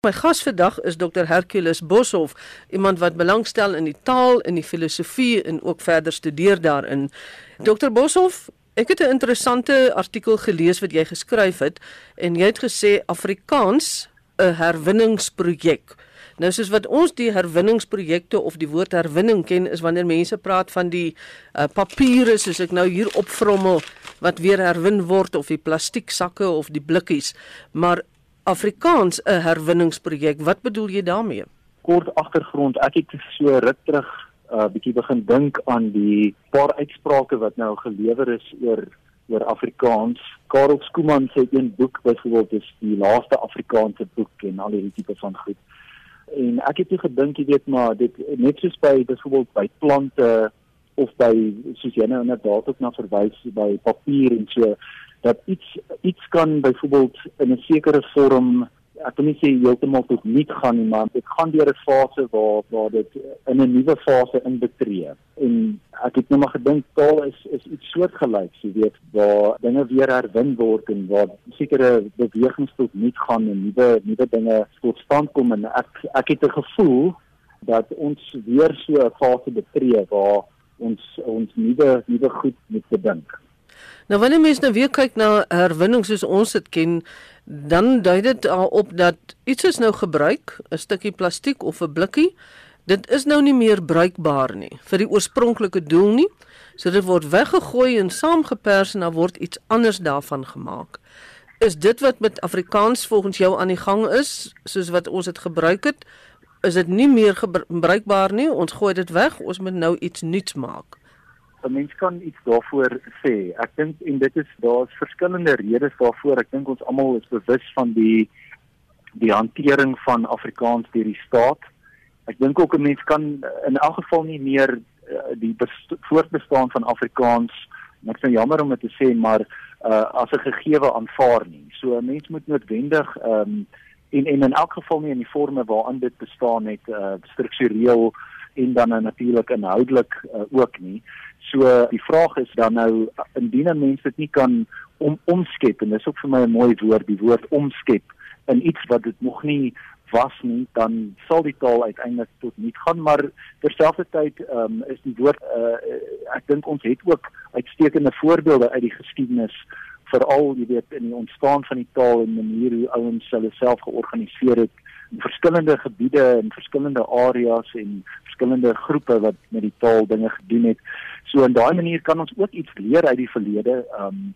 My gas vandag is Dr Hercules Boshoff, iemand wat belangstel in die taal en die filosofie en ook verder studeer daarin. Dr Boshoff, ek het 'n interessante artikel gelees wat jy geskryf het en jy het gesê Afrikaans 'n herwinningsprojek. Nou soos wat ons die herwinningsprojekte of die woord herwinning ken is wanneer mense praat van die uh, papiere soos ek nou hier opvrommel wat weer herwin word of die plastieksakke of die blikkies, maar Afrikaans 'n herwinningsprojek. Wat bedoel jy daarmee? Kort agtergrond, ek het so ruk terug 'n uh, bietjie begin dink aan die paar uitsprake wat nou gelewer is oor oor Afrikaans. Karel Skooman se een boek byvoorbeeld is die laaste Afrikaanse boek en al hierdie tipe van goed. En ek het net gedink, jy weet maar, dit net soos by byvoorbeeld by plante of by soos jy nou inderdaad ook na verwys by papier en so dat iets iets kan byvoorbeeld in 'n sekere vorm ek kan nie sê heeltemal tot niet gaan nie maar dit gaan deur 'n fase waar waar dit in 'n nuwe fase inbetree. En ek het net maar gedink taal is is iets soortgelyks jy weet waar dinge weer herwin word en waar sekere bewegings tot niet gaan en nuwe nuwe dinge tot stand kom. En ek ek het 'n gevoel dat ons weer so 'n fase betree waar ons ons nuwe nuwe goed moet bedink Nou wanneer mense nou weer kyk na herwinning soos ons dit ken, dan dui dit op dat iets is nou gebruik, 'n stukkie plastiek of 'n blikkie, dit is nou nie meer bruikbaar nie vir die oorspronklike doel nie. So dit word weggegooi en saamgepers en dan word iets anders daarvan gemaak. Is dit wat met Afrikaans volgens jou aan die gang is, soos wat ons dit gebruik het? Is dit nie meer gebruikbaar nie? Ons gooi dit weg, ons moet nou iets nuuts maak. 'n mens kan iets daarvoor sê. Ek dink en dit is daar's verskillende redes daarvoor. Ek dink ons almal is bewus van die die hantering van Afrikaans deur die staat. Ek dink ook 'n mens kan in elk geval nie meer uh, die voortbestaan van Afrikaans, ek is nou jammer om dit te sê, maar uh, as 'n gegewe aanvaar nie. So 'n mens moet noodwendig ehm um, en en in elk geval nie in die forme waarin dit bestaan het uh, struktureel en dan natuurlik inhoudelik uh, ook nie. So die vraag is dan nou indien 'n mens dit nie kan om omskep en dis ook vir my 'n mooi woord die woord omskep in iets wat dit nog nie was nie dan sal die taal uiteindelik tot niet gaan maar terselfdertyd um, is die woord uh, ek dink ons het ook uitstekende voorbeelde uit die geskiedenis veral jy weet in die ontstaan van die taal en manier hoe ouens hulle self georganiseer het in verskillende gebiede en verskillende areas en verskillende groepe wat met die taal dinge gedoen het. So in daai manier kan ons ook iets leer uit die verlede. Ehm um,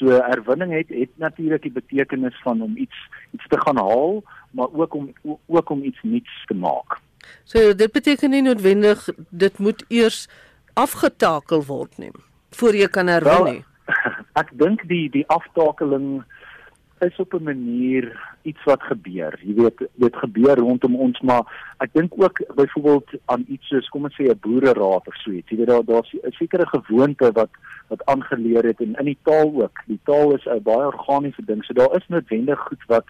so herwinning het het natuurlik die betekenis van om iets iets te gaan haal, maar ook om ook om iets nuuts te maak. So dit beteken nie noodwendig dit moet eers afgetakel word nie voor jy kan herwin nie. Ek dink die die aftakeling is op 'n manier iets wat gebeur. Jy weet, dit gebeur rondom ons, maar ek dink ook byvoorbeeld aan iets soos kom ons sê 'n boereraad of so iets. Jy weet daar daar's 'n sekere gewoonte wat wat aangeleer het en in die taal ook. Die taal is 'n baie organiese ding. So daar is noodwendig goed wat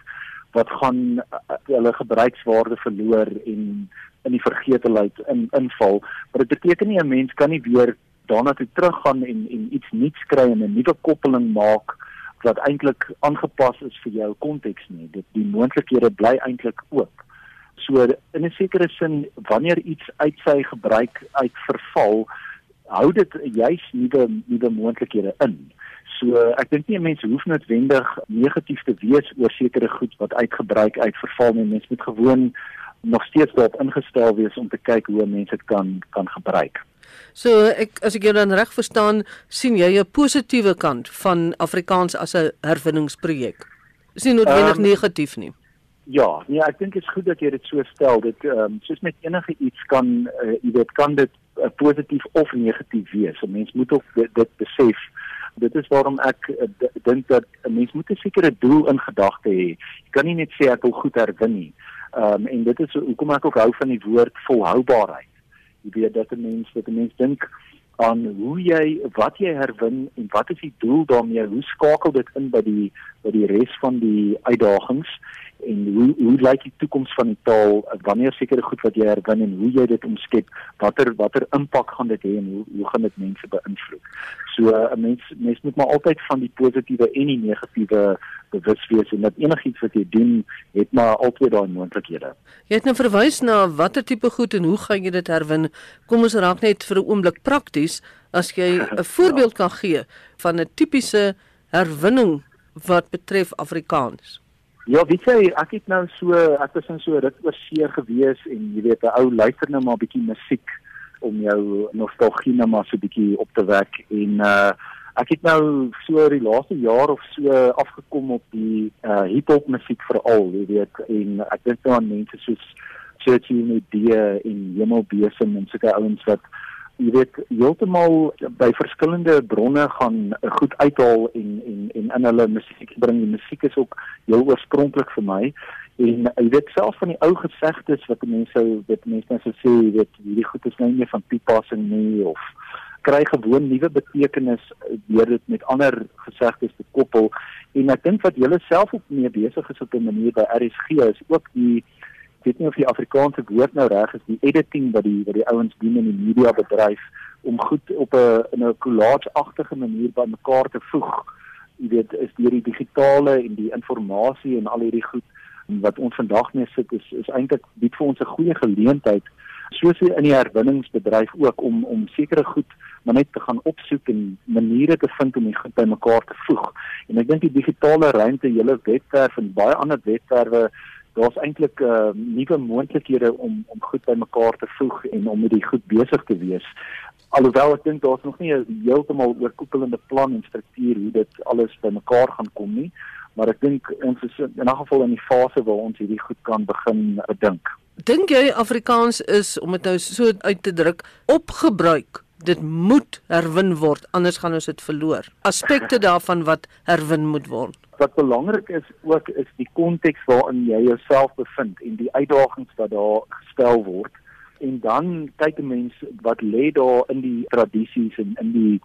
wat gaan uh, hulle gebruikswaarde verloor en in die vergetelheid in inval. Maar dit beteken nie 'n mens kan nie weer daarna toe teruggaan en en iets nuuts kry en 'n nuwe koppeling maak wat eintlik aangepas is vir jou konteks nie. Dit die moontlikhede bly eintlik oop. So in 'n sekere sin wanneer iets uit sy gebruik uit verval, hou dit juis nuwe nuwe moontlikhede in. So ek dink nie mense hoef noodwendig negatief te wees oor sekere goed wat uitgebruik uit verval nie. Mense moet gewoon nog steeds daarop ingestel wees om te kyk hoe mense dit kan kan gebruik. So ek as ek jou dan reg verstaan, sien jy 'n positiewe kant van Afrikaans as 'n herwinningsprojek. Is nie noodwendig um, negatief nie. Ja, nee, ek dink dit is goed dat jy dit so stel. Dit ehm um, soos met enige iets kan uh, jy weet kan dit uh, positief of negatief wees. 'n Mens moet ook dit, dit besef. Dit is waarom ek uh, dink dat 'n mens moet 'n sekere doel in gedagte hê. Jy kan nie net sê ek wil goed herwin nie. Ehm um, en dit is hoekom ek ook hou van die woord volhoubaarheid jy weet dat 'n mens dat 'n mens dink aan hoe jy wat jy herwin en wat is die doel daarmee? Hoe skakel dit in by die by die res van die uitdagings en hoe hoe lyk die toekoms van die taal? Wanneer sekere goed wat jy herwin en hoe jy dit omskep watter watter impak gaan dit hê en hoe hoe gaan dit mense beïnvloed? So 'n mens mens moet maar altyd van die positiewe en die negatiewe bewus wees en dat enigiets wat jy doen het maar altyd daai moontlikhede. Jy het nou verwys na watter tipe goed en hoe gaan jy dit herwin. Kom ons raak net vir 'n oomblik prakties. As jy 'n voorbeeld kan gee van 'n tipiese herwinning wat betref Afrikaans Ja, weet jy, ek het nou so ek was in so rit oor see gewees en jy weet 'n ou luister nou maar 'n bietjie musiek om jou nostalgie nou maar so 'n bietjie op te wek en uh ek het nou so die laaste jaar of so afgekom op die uh hiphop musiek veral, jy weet, en ek dink nou aan mense soos Churchy Media en Hemelbesem en sulke ouens wat jy weet heeltemal by verskillende bronne gaan goed uithaal en en en in hulle musiek bring. Die musiek is ook heel oorspronklik vir my en jy weet self van die ou gesegdes wat mense sou dit mense nou sou sê jy weet hierdie goed is nou nie van toepassing nie of kry gewoon nuwe betekenis deur dit met ander gesegdes te koppel en ek dink wat julle self op mee besig is op 'n manier by RSG is ook die ek weet nie of die Afrikaanse woord nou reg is die editing wat die wat die ouens doen in die media bedryf om goed op 'n in 'n collage-agtige manier bymekaar te voeg. Jy weet is deur die digitale en die inligting en al hierdie goed wat ons vandag mee sit is is eintlik bied vir ons 'n goeie geleentheid soos in die herwinningsbedryf ook om om sekere goed maar net te gaan opsoek en maniere te vind om die goed bymekaar te voeg. En ek dink die digitale ruimte, julle webwerf en baie ander webwerwe daar's eintlik uh, nuwe moontlikhede om om goed bymekaar te voeg en om met die goed besig te wees. Alhoewel ek dink daar's nog nie 'n heeltemal oorkoepelende plan en struktuur hoe dit alles bymekaar gaan kom nie, maar ek dink ons is in 'n geval in die fase waar ons hierdie goed kan begin dink. Dink jy Afrikaans is om dit nou so uit te druk opgebruik? Dit moet herwin word anders gaan ons dit verloor. Aspekte daarvan wat herwin moet word wat belangrik is ook is die konteks waarin jy jouself bevind en die uitdagings wat daar gestel word. En dan kyk 'n mens wat lê daar in die tradisies en in die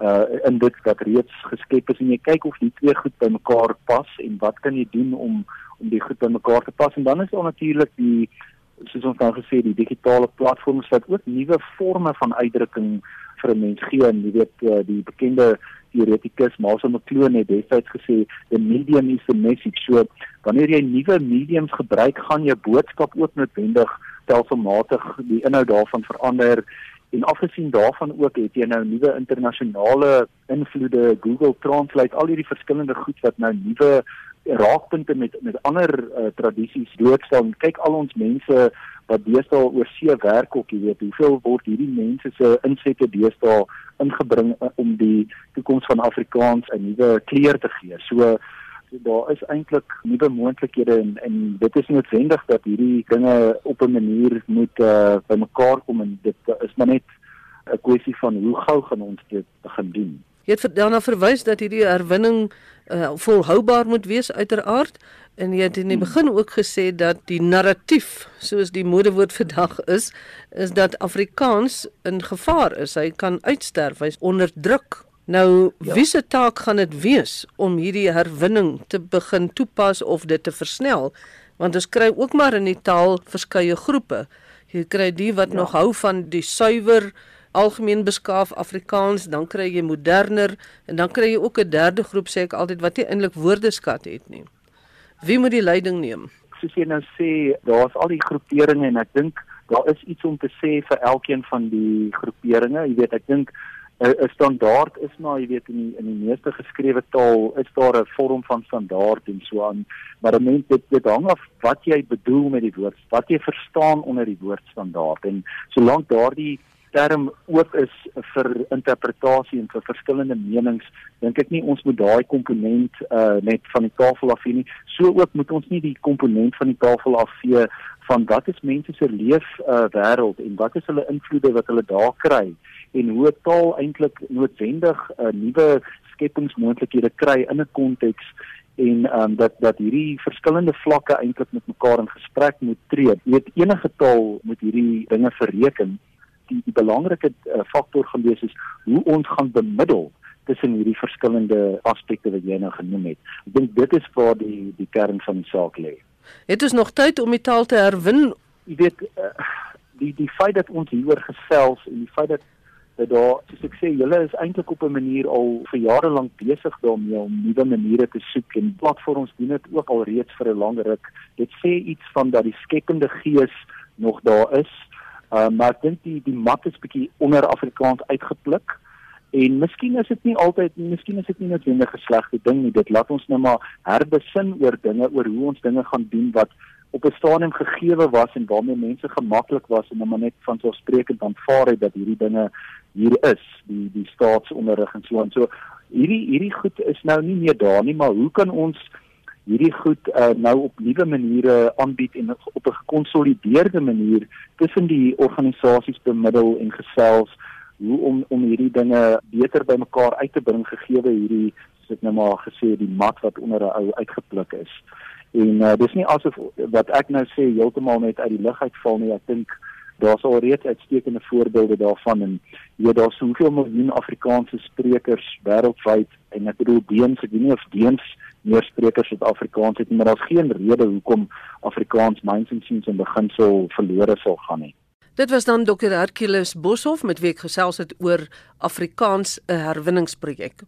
uh in dit wat reeds geskep is. En jy kyk of die twee goed bymekaar pas en wat kan jy doen om om die goed bymekaar te pas. En dan is daar natuurlik die soos ons nou gesê die digitale platforms wat ook nuwe forme van uitdrukking vir 'n mens gee. En jy weet uh, die bekende teoretikus Marshall McLuhan het destyds gesê the medium is the message. So wanneer jy nuwe mediums gebruik, gaan jou boodskap ook noodwendig stelselmatig die inhoud daarvan verander. En afgesien daarvan ook het jy nou nuwe internasionale invloede, Google Translate, al hierdie verskillende goed wat nou nuwe raakpunte met met ander uh, tradisies doodstaan. Kyk al ons mense wat deesdae oor see werk ook, jy weet, hoeveel word hierdie mense se insette deesdae ingebring uh, om die toekoms van Afrikaans 'n nuwe kleur te gee. So daar is eintlik nuwe moontlikhede en en dit is noodwendig dat hierdie dinge op 'n manier moet uh, bymekaar kom en dit is maar net 'n kwessie van hoe gou gaan ons dit begin doen. Jy het daarna verwys dat hierdie herwinning uh, volhoubaar moet wees uiteraard en jy het in die hmm. begin ook gesê dat die narratief soos die modewoord vandag is is dat Afrikaans in gevaar is. Hy kan uitsterf, hy's onder druk. Nou ja. wie se taak gaan dit wees om hierdie herwinning te begin toepas of dit te versnel? Want ons kry ook maar in die taal verskeie groepe. Jy kry die wat ja. nog hou van die suiwer algemeen beskaaf Afrikaans, dan kry jy moderner en dan kry jy ook 'n derde groep sê ek altyd wat nie eintlik woordeskat het nie. Wie moet die leiding neem? Soos jy nou sê, daar's al die groeperinge en ek dink daar is iets om te sê vir elkeen van die groeperinge. Jy weet, ek dink 'n standaard is maar jy weet in die, in die meeste geskrewe taal is daar 'n vorm van standaard en so aan maar dan net dit dit hang af wat jy bedoel met die woord wat jy verstaan onder die woord standaard en solank daardie term oop is vir interpretasie en vir verskillende menings, dink ek nie ons moet daai komponent uh net van die tafel af nie. So ook moet ons nie die komponent van die tafel afvee van wat is mense se leef uh wêreld en wat is hulle invloede wat hulle daar kry en hoe taal eintlik noodwendig 'n uh, nuwe skepingsmoontlikhede kry in 'n konteks en um, dat dat hierdie verskillende vlakke eintlik met mekaar in gesprek moet tree. Jy weet enige taal moet hierdie dinge verreken die, die belangrike uh, faktor gaan wees is hoe ons gaan bemiddel tussen hierdie verskillende aspekte wat jy nou genoem het. Ek dink dit is waar die die kern van die saak lê. Het ons nog tyd om die taal te herwin? Jy weet uh, die die feit dat ons hieroor gesels en die feit dat dat daar soos ek sê julle is eintlik op 'n manier al vir jare lank besig daarmee om nuwe maniere te soek en platforms doen dit ook al reeds vir 'n lang ruk. Dit sê iets van dat die skepende gees nog daar is. Uh, maar ek dink die die mat is bietjie onder Afrikaans uitgepluk. En miskien is dit nie altyd miskien is dit nie noodwendig 'n slegte ding nie. Dit laat ons nou maar herbesin oor dinge, oor hoe ons dinge gaan doen wat op 'n stadium gegeewe was en waarmee mense gemaklik was en dan net van so spreekend aanvaar het dat hierdie dinge hier is, die die staatsonderrig en so en so. Hierdie hierdie goed is nou nie meer daar nie, maar hoe kan ons hierdie goed uh, nou op nuwe maniere aanbied en op 'n gekonsolideerde manier tussen die organisasies bemiddel en gesels hoe om om hierdie dinge beter bymekaar uit te bring gegee hierdie ek nou maar gesê die mat wat onder 'n ou uitgepluk is. En uh, dis nie asof wat ek nou sê heeltemal net uit die lug uitval nie. Ek dink daar's al reeds uitstekende voorbeelde daarvan en jy daar's soveel miljoen Afrikaanse sprekers wêreldwyd en ek bedoel Deens, ek weet nie of Deens meer sprekers het Afrikaans het maar daar's geen rede hoekom Afrikaans myns en siens in beginsel verlore sal gaan nie. Dit was dan Dr. Hercules Boshoff met wie ek gesels het oor Afrikaans 'n herwinningsprojek.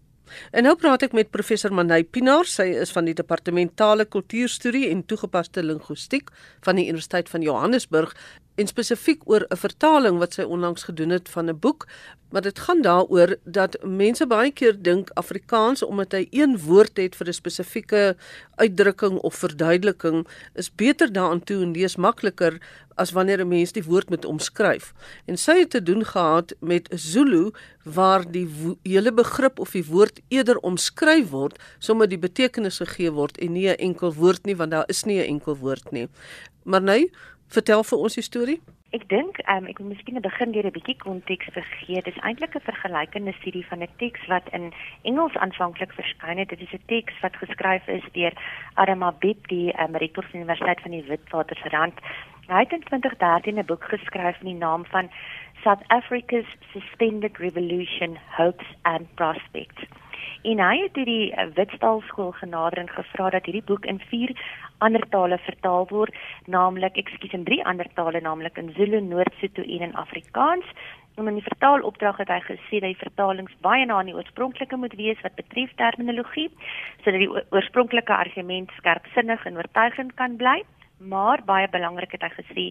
En nou praat ek met professor Manay Pinaar, sy is van die departementale kultuurstudie en toegepaste linguistiek van die Universiteit van Johannesburg en spesifiek oor 'n vertaling wat sy onlangs gedoen het van 'n boek, maar dit gaan daaroor dat mense baie keer dink Afrikaans omdat hy een woord het vir 'n spesifieke uitdrukking of verduideliking is beter daaraan toe en lees makliker as wanneer 'n mens die woord moet omskryf. En sy het te doen gehad met Zulu waar die hele begrip of die woord eerder omskryf word sommer die betekenis gegee word en nie 'n enkel woord nie want daar is nie 'n enkel woord nie. Maar nou Vertel vir ons die storie. Ek dink um, ek moet miskien begin deur 'n bietjie konteks te gee. Dit is eintlik 'n vergelykende studie van 'n teks wat in Engels aanvanklik verskyn het. Dit is 'n teks wat geskryf is deur Adam Abib, die um, Universiteit van die Witwatersrand. Hy het in 2013 'n boek geskryf met die naam van South Africa's Suspended Revolution: Hopes and Prospects. En hy het hierdie uh, Witstaalskool genader en gevra dat hierdie boek in vier ander tale vertaal word, naamlik ekskuus in drie ander tale, naamlik in Zulu, Noord-Sotho en Afrikaans. En in die vertaalopdrag het hy gesê dat die vertalings baie na aan die oorspronklike moet wees wat betref terminologie, sodat die oorspronklike argument skerpsinnig en oortuigend kan bly maar baie belangrik het hy gesê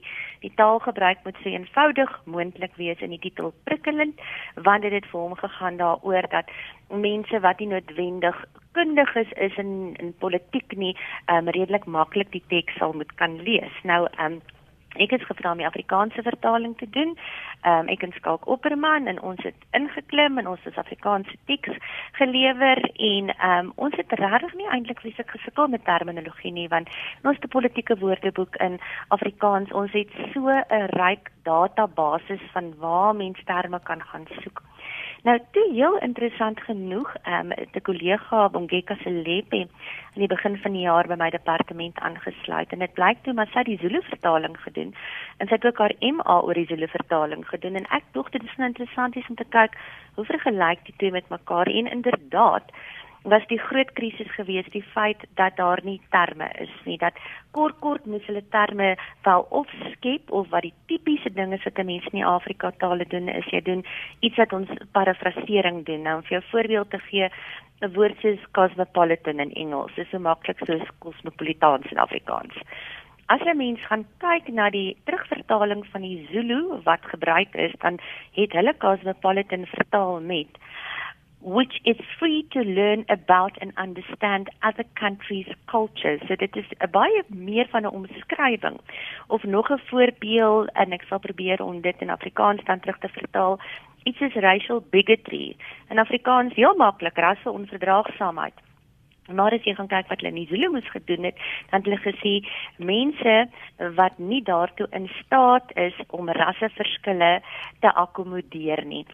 die taalgebruik moet so eenvoudig moontlik wees in die titel prikkelend want dit het vir hom gegaan daaroor dat mense wat nie noodwendig kundig is is in in politiek nie um, redelik maklik die teks sal moet kan lees nou um, Ek het gevra om die Afrikaanse vertaling te doen. Ehm um, ek en Skalk Opperman en ons het ingeklim en ons het Afrikaanse teks gelewer en ehm um, ons het regtig nie eintlik vreeslik gesukkel met terminologie nie want ons het 'n politieke woordeboek in Afrikaans. Ons het so 'n ryk database van waar mense terme kan gaan soek. Nou toe heel interessant genoeg, ehm um, 'n kollega Bongeka Selepe aan die begin van die jaar by my departement aangesluit en dit blyk toe maar sy die Zulu vertaling gedoen en sy het ook haar MA oor die Zulu vertaling gedoen en ek dink dit is nou interessant om te kyk hoe vergelyk die twee met mekaar en inderdaad was die groot krisis gewees die feit dat daar nie terme is nie dat kort kort moes hulle terme wel of skep of wat die tipiese dinge wat mense in die Afrika tale doen is jy doen iets wat ons parafrasering doen. Nou om vir jou voorbeeld te gee 'n woord soos cosmopolitan in Engels is so maklik soos cosmopolitaans in Afrikaans. As jy mens gaan kyk na die terugvertaling van die Zulu wat gebruik is, dan het hulle cosmopolitan vertaal met which is free to learn about and understand other countries' cultures. So dit is 'n baie meer van 'n omskrywing of nog 'n voorbeeld en ek sal probeer om dit in Afrikaans dan terug te vertaal. Iets is racial bigotry. In Afrikaans heel maklik rasse onverdraagsaamheid. Maar as jy gaan kyk wat hulle in Zulu moes gedoen het, dan het hulle gesê mense wat nie daartoe in staat is om rasseverskille te akkommodeer nie.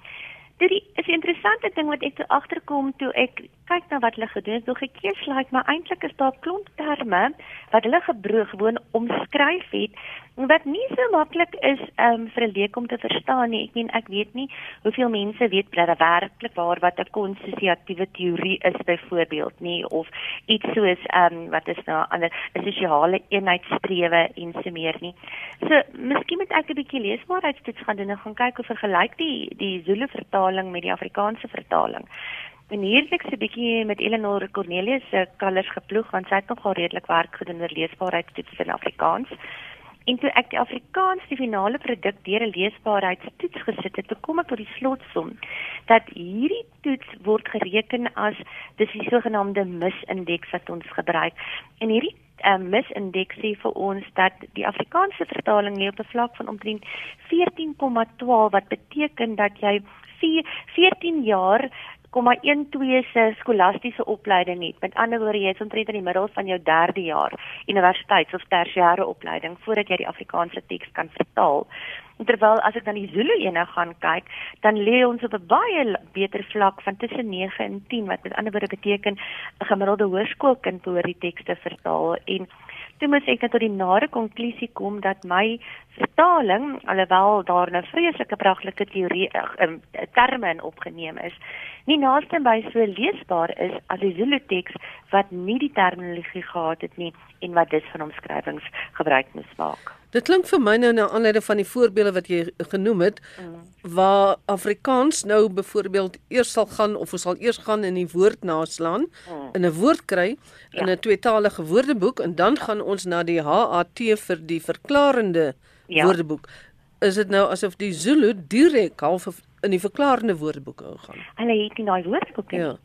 Dit is 'n interessante ding wat ek toe agterkom toe ek kyk na wat hulle gedoen het. Nog ek keers lyk like, maar eintlik is daar klomp terme wat hulle gebruik gewoon omskryf het wat nie so maklik is um, vir 'n leek om te verstaan nie. Ek meen ek weet nie hoeveel mense weet dat daar werklik waar wat 'n konsosiatiewe teorie is byvoorbeeld nie of iets soos ehm um, wat is nou ander sosiale eenheidstrewe en so meer nie. So miskien moet ek 'n bietjie leesbaarheidstoets gaan doen en gaan kyk hoe vergelyk die die Zulu vertaling met die Afrikaanse vertaling. En hier het ek 'n bietjie met Eleanor Cornelius se kalers geploeg want sy het nogal redelik werk gedoen oor leesbaarheidstoets in Afrikaans. En toe ek die Afrikaans die finale produk deur 'n leesbaarheidstoets gesit het, kom ek tot die slotsom dat hierdie toets word gereken as dis die sogenaamde misindeks wat ons gebruik. En hierdie um, misindeks sê vir ons dat die Afrikaanse vertaling lê op 'n vlak van omtrent 14,12 wat beteken dat jy 14 jaar 0,12 se skolastiese opleiding het. Met ander woorde, jy is omtrent in die middel van jou 3de jaar universiteits of tersiêre opleiding voordat jy die Afrikaanse teks kan vertaal. Terwyl as ek dan die Zulu ene gaan kyk, dan lê ons op 'n baie beter vlak van tussen 9 en 10 wat met ander woorde beteken 'n gemiddelde hoërskoolkind behoort die tekste vertaal en toe moet ek tot die nare konklusie kom dat my vertaling alhoewel daar 'n vreeslike pragtige teorie um, terme in opgeneem is nie naaste by so leesbaar is as die Zulu teks wat nie die terminologie gehad het nie en wat dus van omskrywings gebruik moes maak. Dit klink vir my nou na aanleiding van die voorbeelde wat jy genoem het mm. waar Afrikaans nou byvoorbeeld eers sal gaan of ons sal eers gaan in die woord naslaan mm. in 'n woord kry in 'n ja. tweetalige woordeboek en dan ja. gaan ons na die HAT vir die verklarende ja. woordeboek. Is dit nou asof die Zulu direk half in die verklarende woordeboeke gaan? Hulle het nie daai woordeboeke nie. Ja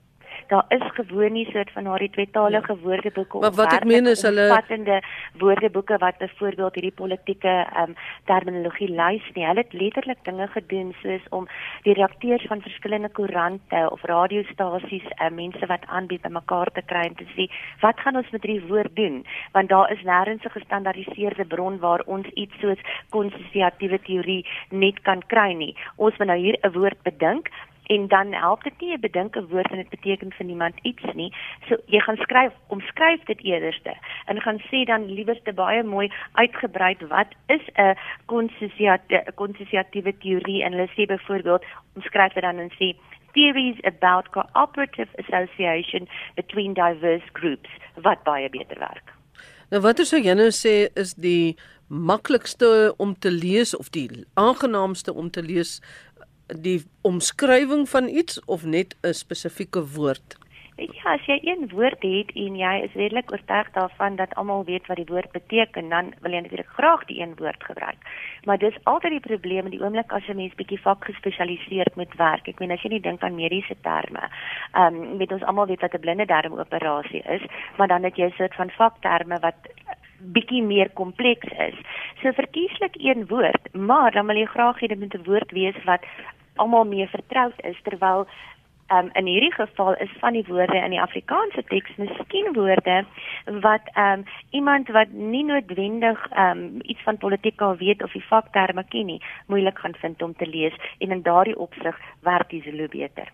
daar is gewoon nie soort van daardie tweetalige ja. woordeboeke of wat ek meen is hulle omvattende woordeboeke wat byvoorbeeld hierdie politieke um, terminologie lys nie. Hulle het letterlik dinge gedoen soos om die redakteurs van verskillende koerante of radiostasies, uh, mense wat aanbied bymekaar te kry en te sê, "Wat gaan ons met hierdie woord doen?" Want daar is nêrens 'n gestandaardiseerde bron waar ons iets soos konsosiatiewe teorie net kan kry nie. Ons moet nou hier 'n woord bedink en dan help dit nie jy bedink 'n woord en dit beteken vir niemand iets nie. So jy gaan skryf, omskryf dit eerste en gaan sê dan liewerste baie mooi uitgebrei wat is 'n konsosiatiewe teorie en hulle sê byvoorbeeld omskryf dit dan en sê theories about cooperative association between diverse groups wat baie beter werk. Nou watter sou jy nou sê is die maklikste om te lees of die aangenaamste om te lees die omskrywing van iets of net 'n spesifieke woord? Ja, as jy een woord het en jy is redelik oortuig daarvan dat almal weet wat die woord beteken, dan wil jy natuurlik graag die een woord gebruik. Maar dis altyd die probleem in die oomblik as 'n mens bietjie vakgespesialiseerd moet werk. Ek meen as jy nie dink aan mediese terme. Ehm um, met ons almal weet wat 'n blinde darmoperasie is, maar dan het jy 'n soort van vakterme wat bietjie meer kompleks is. So verkieslik een woord, maar dan wil jy graag hê dit moet 'n woord wees wat almal mee vertroud is terwyl um, in hierdie geval is van die woorde in die Afrikaanse teks miskien woorde wat um, iemand wat nie noodwendig um, iets van politiek al weet of die vakterme ken nie moeilik gaan vind om te lees en in daardie opsig werk die Zulu beter.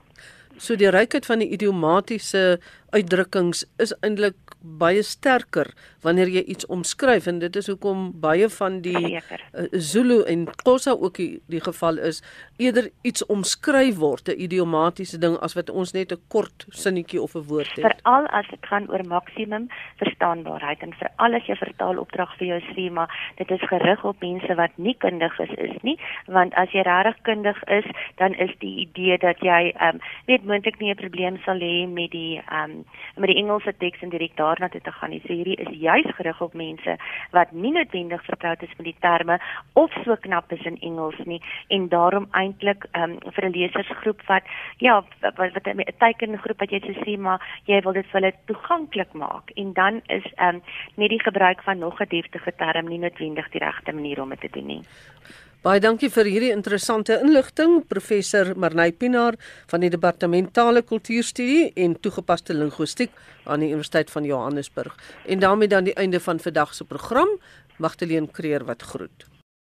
So die rykheid van die idiomatiese uitdrukkings is eintlik baie sterker wanneer jy iets omskryf en dit is hoekom baie van die uh, Zulu en Xhosa ook die, die geval is eerder iets omskryf word 'n idiomatiese ding as wat ons net 'n kort sinnetjie of 'n woord het. Veral as dit gaan oor maksimum verstaanbaarheid en veral as jy vertaalopdrag vir jou sê maar dit is gerig op mense wat nie kundig is is nie want as jy regtig kundig is dan is die idee dat jy um, weet moontlik nie 'n probleem sal hê met die um, met die Engelse teks en direk daarna toe te gaan nie. So hierdie is juis gerig op mense wat nie noodwendig vertroud is met die terme of so knap is in Engels nie en daarom eintlik um, vir 'n lesersgroep wat ja, wat wat 'n tekengroep wat jy sê sê maar jy wil dit vir hulle toeganklik maak en dan is um, net die gebruik van nog 'n deftige term nie noodwendig die regte manier om dit te doen nie. Baie dankie vir hierdie interessante inligting, professor Marnay Pinaar van die Departement Tale Kultuurstudie en Toegepaste Linguistiek aan die Universiteit van Johannesburg. En daarmee dan die einde van vandag se program. Magtleen Kreer wat groet.